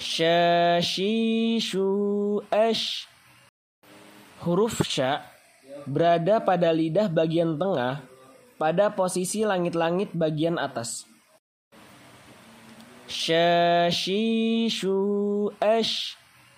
Syashishu ash. Huruf sya berada pada lidah bagian tengah pada posisi langit-langit bagian atas. Syashishu ash.